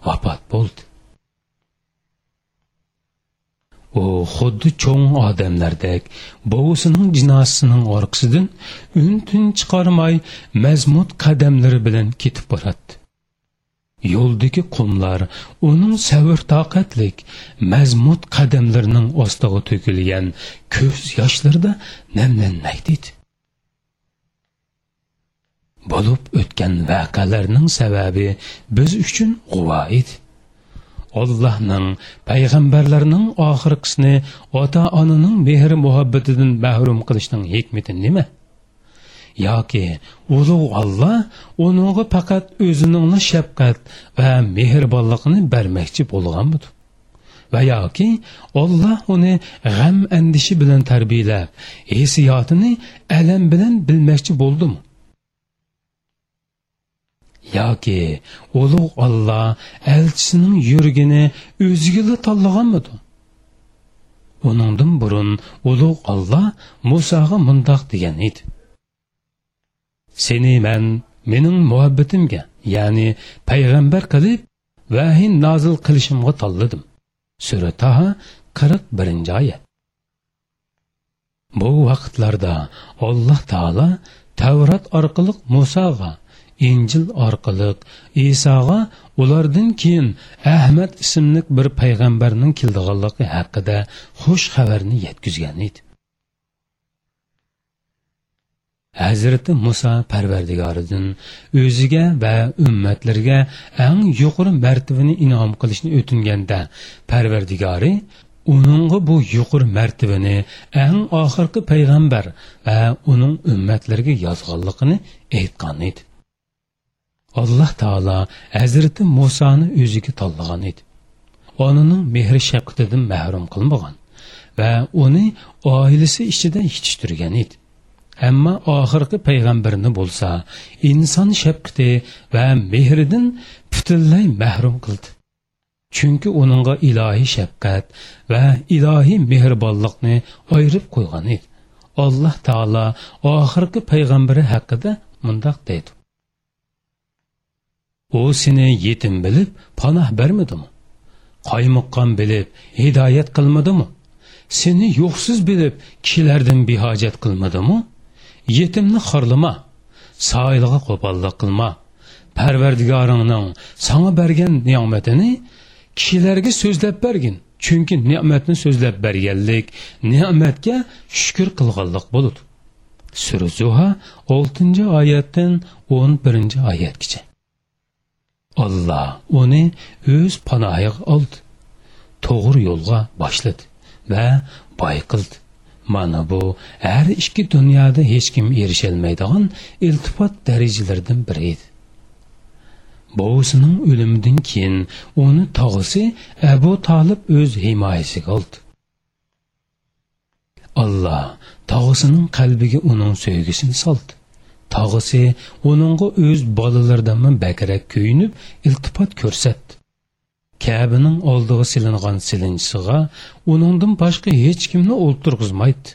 vafot bo'ldi. U xuddi cho'ng odamlardek bovisining jinosining orqasidan un tun chiqarmay mazmut qadamlari bilan ketib boradi. Yo'ldagi qumlar uning savr toqatlik mazmut qadamlarining ostiga to'kilgan ko'z yoshlarida namlanmaydi bo'lib o'tgan voqealarning sababi biz uchun g'uvo edi. Allohning payg'ambarlarning oxirgisini ota onaning mehr muhabbatidan mahrum qilishning hikmati nima? Yoki ulug' Alloh uningga faqat o'zining shafqat va mehribonligini bermoqchi bo'lganmidi va yoki Alloh uni g'am andishi bilan tarbiyalab hissiyotini alam bilan bilmoqchi bo'ldimi? Yoki ulug' Alloh elchisining yurgini o'zigila tanlaganmidi? Uningdan burun ulug' Alloh Musoga mundoq degan edi. Seni man mening muhabbatimga ya'ni payg'ambar qilib vahiy nozil qilishimga tanladim. Sura taha qirq birinchi oyat. Bu vaqtlarda alloh taolo tavrat orqali musoga injil orqali isoga ulardan keyin ahmad ismli bir payg'ambarning keldiganligi haqida xush xabarni yetkazgan edi hazrati Musa Parvardigoridan o'ziga va ummatlarga eng yuqori martabani inom qilishni o'tinganda Parvardigori uningga bu yuqori martabani eng oxirgi payg'ambar va uning ummatlariga yozganligini aytgan edi. Alloh taolo Hazreti Musoni o'ziga tanlagan edi. Onaning mehri shafqatidan mahrum qilmagan va uni oilasi ichida yetishtirgan edi. Әмма ахырқы пайғамбарны bo'lsa инсан шәпқіте вә мехридін бүтінләй мәхрум қылды. Чүнкі оныңға илахи шәпқәт вә илахи мехрибанлықны айырып қойған еді. Аллах Таала ахырқы пайғамбары хақыда мұндақ дейді. О seni yetim біліп, панах бермеді му? Қаймыққан біліп, hidayet? Seni yoksuz bilip kishilardan bir hacet kılmadı mı? yetimni xorlama soiliga qo'pollik qilma parvardigoringning sanga bergan ne'matini kishilarga so'zlab bergin chunki ne'matni so'zlab berganlik ne'matga shukur qilganlik bo'ladi sura zuha oltinchi oyatdan o'n birinchi oyatgacha Allah onu öz panohiga aldı. Doğru yo'lga başladı ve boy mana bu her ikki dünyada hiç kim erisholmaydigan iltifat derecelerden biriydi. edi ölümünden o'limidan keyin uni tog'isi abu tolib o'z himoyasiga oldi alloh tog'isining qalbiga uning sevgisini saldı. Tog'isi uningga o'z bolalaridan bakrak kuyinib iltifot ko'rsatdi kabining oldiga silingan silinchisiga uningdan boshqa hech kimni o'ltirg'izmaydi.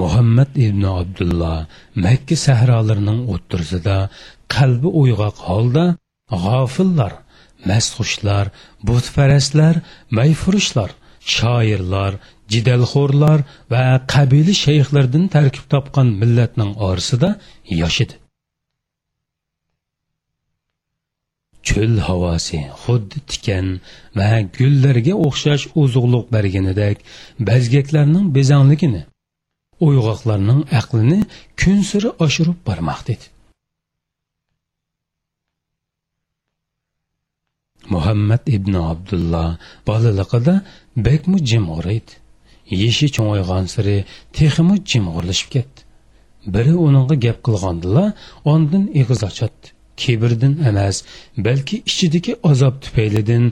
Muhammad ibn abdulloh makka sahrolarining o'ttirsida qalbi uyg'oq holda g'ofillar mastxushlar butparastlar mayfurushlar shoirlar jidalxo'rlar va qabila shayxlardan tarkib topgan millatning orasida yashidi cho'l havosi xuddi tikan va gullarga o'xshash ozuqliq berganidek bazgaklarning bezangligini uyg'oqlarning aqlini kun siri oshirib bormoqda edi. Muhammad ibn abdulloh bolaligida bekmu jimg'ur edi yeshi cho'ng'aygan siri texmi jimg'irlashib ketdi. Biri uningga gap qilgandila ondan ig'iz ochadi kibrdan emas balki ichidagi azob tufaylidan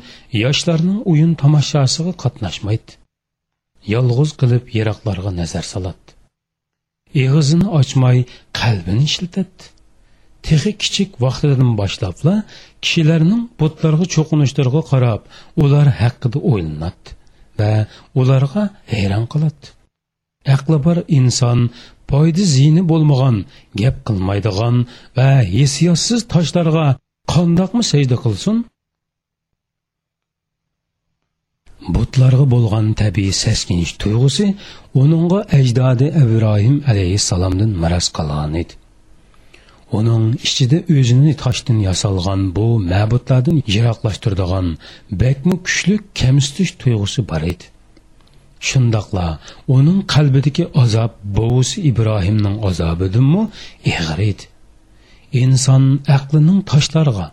yoshlarning o'yin tomoshasiga qatnashmaydi. Yolg'iz qilib yiroqlarga nazar soladi ig'izini ochmay qalbini ishlatadi texi kichik vaqtidan boshlabla kishilarning butlarga cho'qinishlariga qarab ular haqida o'ylanadi. Va ularga hayron qiladi aqli bor inson foyda ziyni bo'lmagan gap qilmaydigan va hissiyotsiz toshlarga qandoqmi sajda qilsin? Butlarga bo'lgan tabiiy saskinish tuyg'usi uningga ajdodi ibrohim alayhissalomdan maras qolgan edi. Оның ішіде өзінің o'zini ясалған бұл bu жирақлаштырдыған бәкмі bakmi кәмістіш тұйғысы бар еді. Шындақла, оның uning азап azob Ибрахимның ibrohimning azobidinmi еғір еді. Инсан әқлінің toshlarga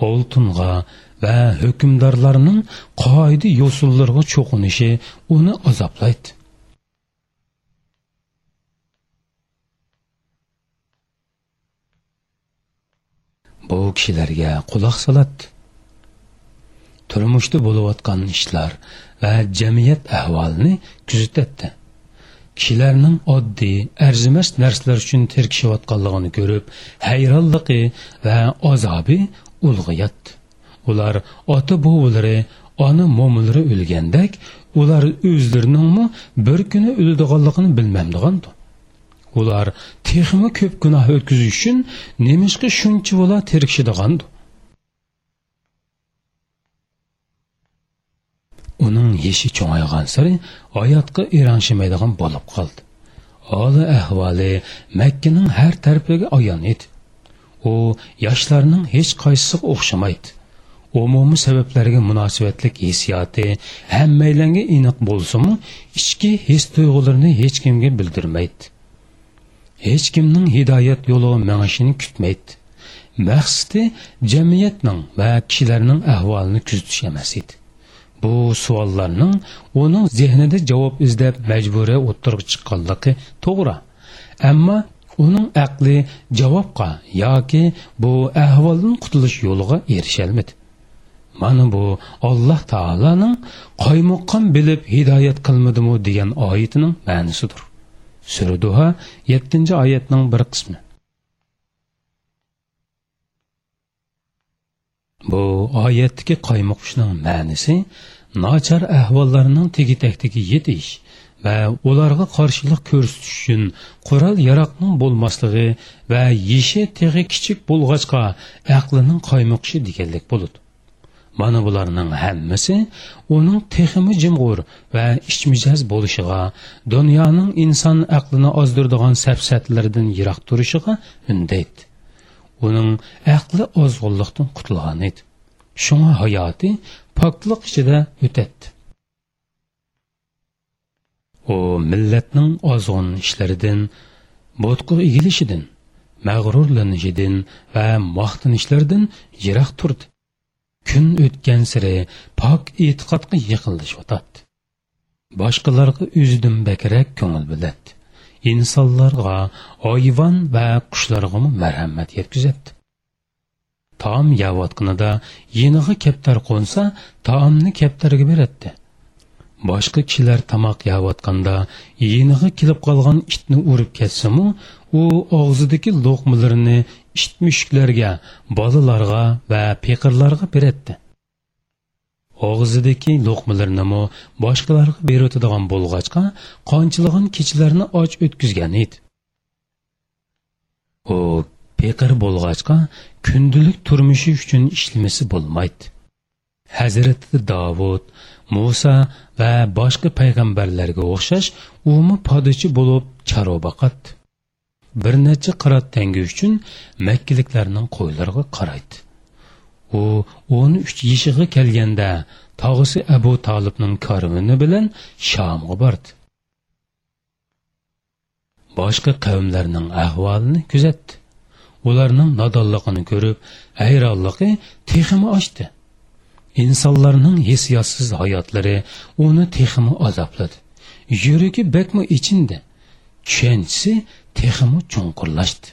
олтынға вә hukmdorlarning қайды yo'sullarga чоқынышы оны азаплайды. Bu kishilarga quloq soladi turmushda bo'layotgan ishlar va jamiyat ahvolini kuzatadi kishilarning oddiy arzimas narsalar uchun terkishayotganligini ko'rib hayronligi va azobi ulg'ayadi ular ota bobolari ona mo'milari o'lgandek ular o'zlariningmi bir kuni o'ladiganligini bilmamdigandi ular texmi ko'p gunoh o'tkazish uchun nemishqa shuncha bola terkishidigandi uning yeshi cho'ngaygan sari hayotga eranshimaydigan bo'lib qoldi. Holi ahvoli makkaning har tarafiga ayon edi. U yoshlarning hech qaysisiga o'xshamaydi. Umumiy sabablarga munosabatlik hissiyoti hammaylanga aniq bo'lsimi ichki his tuyg'ularini hech kimga bildirmaydi. Hech kimning hidoyat yo'li mangishini kutmaydi. Maqsadi jamiyatning va kishilarning ahvolini kuzatish emas edi. Bu savollarning uning zehnida javob izlab majburiy o'ttirib chiqqanligi to'g'ri. Ammo uning aqli javobga yoki bu ahvoldan qutulish yo'liga erisholmadi mana bu alloh taoloning qoymoqqan bilib hidoyat qilmadimi degan oyatining ma'nisidir. Suraduha yettinchi oyatning bir qismi. Bu oyatdagi qaymoqishning ma'nisi nochar ahvollarning tegitakdagi yetish va ularga qarshilik ko'rsatish uchun qurol yaroqning bo'lmasligi va yeshi teg'i kichik bo'lg'achqa aqlining qaymoqishi deganlik bo'ladi. Mana bularning hammasi uning texmi jimg'ur va ichmijoz bo'lishiga dunyoning inson aqlini ozdirdigan safsatlardan yiroq turishiga undaydi uning aqli ozg'unlikdan qutulgan edi shunga hayoti poklik ichida o'tadi. U millatning ozg'un ishlaridan bo'tqi egilishidan mag'rurlanishidan va maqtanishlardan yiroq turdi. Kun o'tgan siri pok e'tiqodga yiqilishyotadi boshqalarga o'zidan bakrak ko'ngil biladi insonlarga oyvon va qushlarga marhamat yetkazadi. Taom yeyotganida yeniga kaptar qo'nsa taomni kaptarga beradi boshqa kishilar tomoq yeyotganda yeniga kelib qolgan itni urib ketsamu u og'zidagi lo'qmalarini it mushuklarga bolalarga va peqirlarga beradi og'zidagi lo'qmalarnimi boshqalarga berotadigan bo'lg'achqa qonchilig'in kechalarni och o'tkazgan edi. U peqir bo'lg'achqa kundalik turmushi uchun ishlamasi bo'lmaydi. Hazrati davud muso va boshqa payg'ambarlarga o'xshash umi podachi bo'lib charo boqadi bir necha qirat tangi uchun makkaliklarning qo'ylariga qaraydi. U o'n uch yoshiga kelganda tog'isi abu tolibning karvini bilan shomga bordi. Boshqa qavmlarning ahvolini kuzatdi. Ularning nodonligini ko'rib hayronligi teximi ochdi insonlarning hissiyotsiz hayotlari uni teximi azobladi. Yuragi bakmi ichindi? Tushunchisi texmi chunqurlashdi.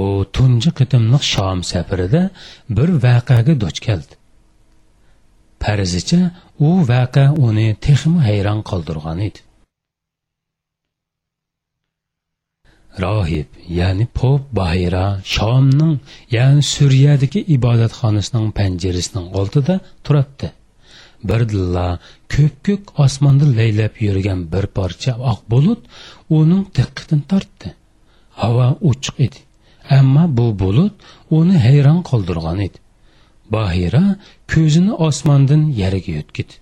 U tunji qitimliq shom safarida bir voqeaga duch keldi. Farzicha u voqea uni texmi hayron qoldirgan edi. Rohib ya'ni pop bahira shomning ya'ni suriyadagi ibodatxonasining panjarasining oldida turibdi birdilla ko'p ko'k osmonda laylab yurgan bir parcha oq bulut uning diqqatini tortdi. Havo ochiq edi ammo bu bulut uni hayron qoldirgan edi. Bahira ko'zini osmondan yariga yo'tkidi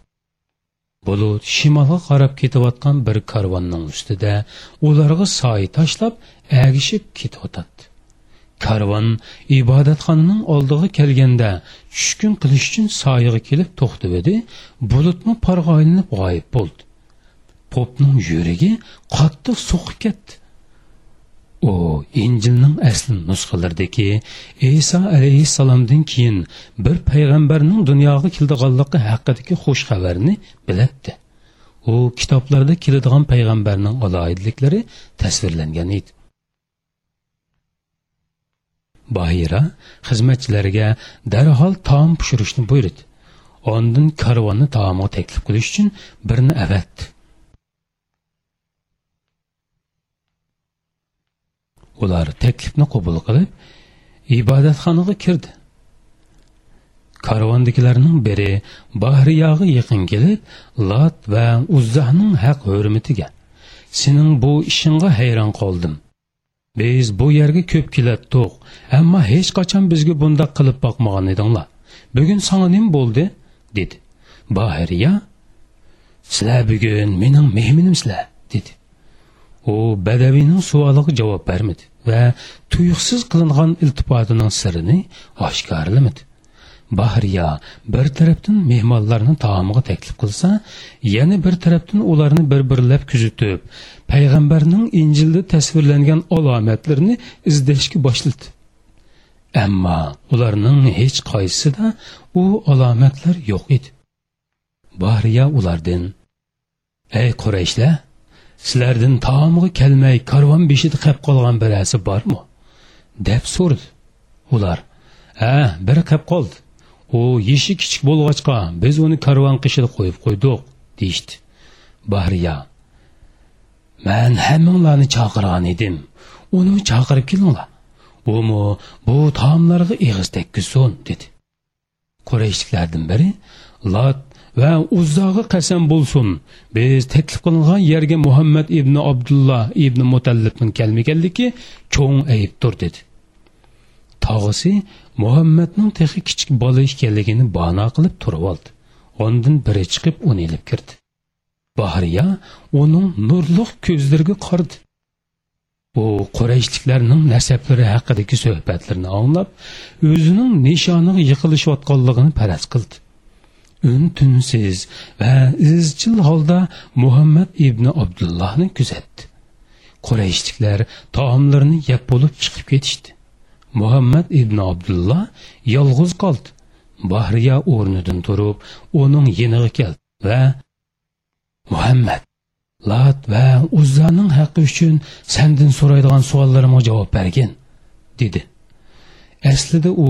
bulut shimolga qarab ketayotgan bir karvonning ustida ularga soy tashlab agishib ketayotadi. Karvon ibodatxonaning oldiga kelganda tushkun qilish uchun soyiga kelib to'xtab bulutmi parga aylanib g'oyib bo'ldi. Popning yuragi qattiq so'qib ketdi. U injilning asli nusxalaridagi iso alayhissalomdan keyin bir payg'ambarning dunyoga keldiganligi haqidagi xush xabarni biladi u kitoblarda keladigan payg'ambarning aloyidliklari tasvirlangan edi. Bahira xizmatchilariga darhol taom pishirishni buyurdi. Ondin karvonni taomga taklif qilish uchun birini avatdi ular taklifni qabul qilib ibodatxonaga kirdi. Karvondagilarning biri bahriyog'i yaqin kelib lat va uzzahning haq hurmatiga sening bu ishingga hayron qoldim. Biz bu yerga ko'p kelatdiq ammo hech qachon bizga bundoq qilib boqmagan edinglar. Bugun sanga nim bo'ldi? dedi. Bahiriya sizlar bugun mening mehminimsizlar dedi. U badaviyning savoliga javob bermadi va tuyuqsiz qilingan iltifotining sirini oshkorlamadi bahriya bir tarafdan mehmonlarni taomiga taklif qilsa yana bir tarafdan ularni bir birlab kuzatib payg'ambarning injilda tasvirlangan alomatlarini izlashga boshladi. Ammo ularning hech qaysisida u alomatlar yo'q edi. Bahriya ulardan ey qurayshlar sizlardan taomga kelmay karvon beshida qolib qolgan birasi bormi? deb so'radi. Ular ha biri qolib qoldi. U yeshi kichik bo'lg'achqa biz uni karvon qishida qo'yib qo'ydik deyishdi bahriya man hammanglarni chaqirgan edim uni chaqirib kelinglar umi bu taomlarga eg'iz tekkizsin dedi qurayshliklardan biri lat va uzzoga qasam bo'lsin biz taklif qilingan yerga muhammad ibn abdulloh ibn mutallibning kelmaganligi cho'ng ayibdir dedi tog'isi muhammadning texi kichik bola ekanligini bano qilib turib oldi. Ondan biri chiqib uni ilib kirdi. Bahriya uning nurliq ko'zlariga qaradi u qurayshliklarning nasablari haqidagi suhbatlarni anglab o'zining nishoniga yiqilishayotganligini paraz qildi. Un tunsiz va izchil holda muhammad ibn abdullohni kuzatdi. Qurayshliklar taomlarini yeb bo'lib chiqib ketishdi. Muhammad ibn abdulloh yolg'iz qoldi. Bahriya o'rnidan turib uning yeniga keldi va muhammad lat va uzzaning haqqi uchun sandan so'raydigan savollarimga javob bergin dedi. Aslida u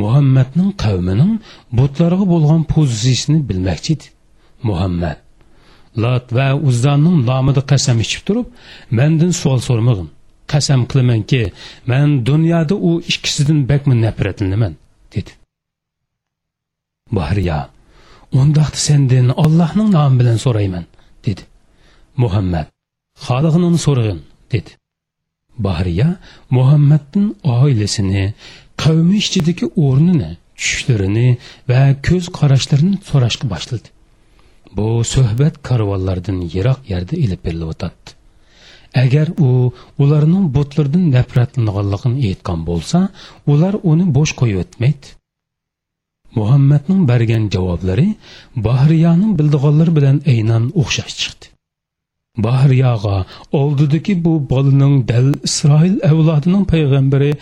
muhammadning qavmining butlarga bo'lgan pozitsiyasini bilmoqchi edi. Muhammad lat va uzzaning nomida qasam ichib turib mandan savol so'ramag'in qasam qilamanki man dunyoda u ikkisidan bakmi nafratlanaman dedi. Bahriya undaqda sendan allohning nomi bilan so'rayman dedi. Muhammad xolig'ini so'rag'in dedi. Bahriya muhammadning oilasini qavmi ichidagi o'rnini tushlarini va ko'z qarashlarini so'rashga boshladi. Bu suhbat karvonlardan yiroq yerda ilib berilayotadi agar u ularning butlardan nafratlanganligini aytgan bo'lsa ular uni bo'sh qo'yib o'tmaydi. Muhammadning bergan javoblari bahriyaning bildiganlari bilan aynan o'xshash chiqdi. Bahriyaga oldidagi bu bolaning dal isroil avlodining payg'ambari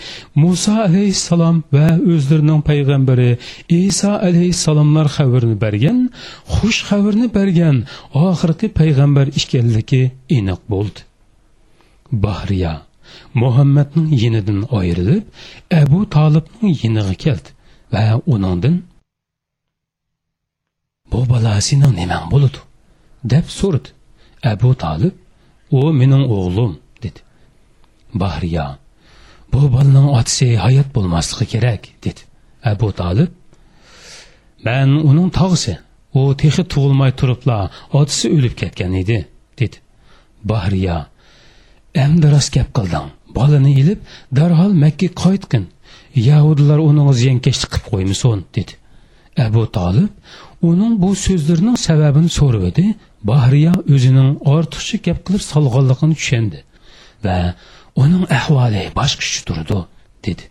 muso alayhissalom va o'zlarining payg'ambari iso alayhissalomlar xabarini bergan xush xabarni bergan oxirgi payg'ambar ekanligi aniq bo'ldi. Bahriya. Muhammadning yinidan ayrilib abu tolibning yiniga keldi va uningdan bu bola sening nimang bo'ladi? deb so'radi. Abu tolib u mening o'g'lim dedi. Bahriya bu bolaning otasi hayot bo'lmasligi kerak dedi. Abu tolib man uning tog'isi u texi tug'ilmay turibla otasi o'lib ketgan edi dedi. Bahriya endi rost gap qilding. Bolani ilib darhol makka qaytgin. Yahudlar uning ziyonkashlik qilib qo'ymasin dedi. Abu tolib uning bu so'zlarining sababini so'rab edi. Bahriya o'zining ortiqcha gap qilib solg'anligini tushundi va uning ahvoli boshqacha turdi dedi.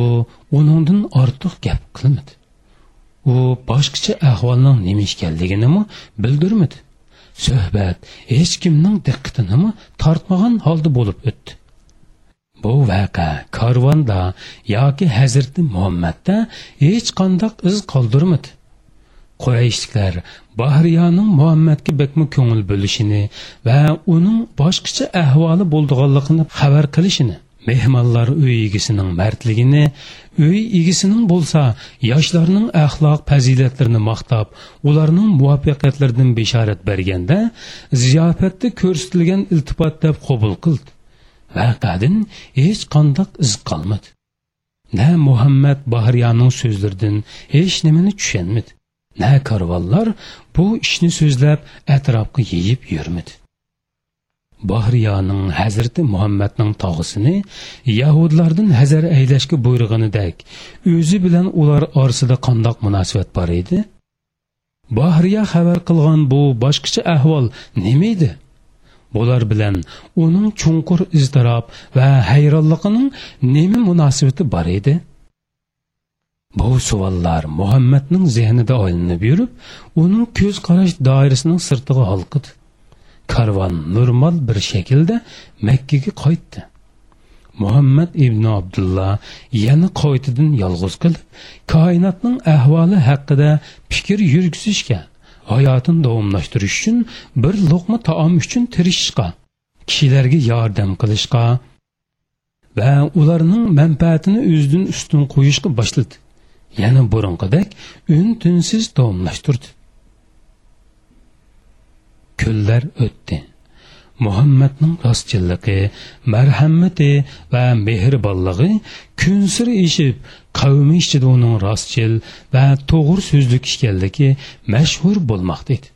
U uningdan ortiq gap qilmadi. U boshqacha ahvolning nima ekanligini bildirmadi. Suhbat hech kimning diqqatini tortmagan holda bo'lib o'tdi. Bu vaqa karvonda yoki hazrati muhammadda hech qandoq iz qoldirmadi. Qurayishliklar bahriyoning muhammadga bekmi ko'ngil bo'lishini va uning boshqacha ahvoli bo'ldiganligini xabar qilishini mehmonlar uy egisining mardligini uy egisining bo'lsa yoshlarning axloq fazilatlarini maqtab ularning muvaffaqiyatlaridan bishorat berganda ziyofatda ko'rsatilgan iltifot deb qabul qildi. Vaqadan hech qandoq iz qolmadi. Na muhammad bahriyaning so'zlaridan hech nimani tushunmadi. Na karvonlar bu ishni so'zlab atrofga yeyib yurmadi. Bahriyoning hazrati muhammadning tog'isini yahudlardan hazar aylashga buyrug'inidek o'zi bilan ular orasida qandoq munosabat bor edi? Bahriya xabar qilgan bu boshqacha ahvol nima edi? Bular bilan uning chunqur iztirob va hayronligining nima munosabati bor edi? Bu savollar muhammadning zehnida aylanib yurib uning ko'z qarash doirasining sirtiga halqidi karvon normal bir shaklda makkaga qaytdi. Muhammad ibn abdulloh yana qaytadan yolg'iz qilib koinotning ahvoli haqida fikr yurgizishga hayotini davomlashtirish uchun bir luqma taom uchun tirishishga kishilarga yordam qilishga va ularning manfaatini o'zidan ustun qo'yishga boshladi. Yana burunqidek un tunsiz davomlashtirdi. Kunlar o'tdi. Muhammadning rostchilligi marhamati va mehribonligi kun siri eshib qavmi ichida uning rostchil va to'g'ri so'zlik ekanligi mashhur bo'lmoqda edi.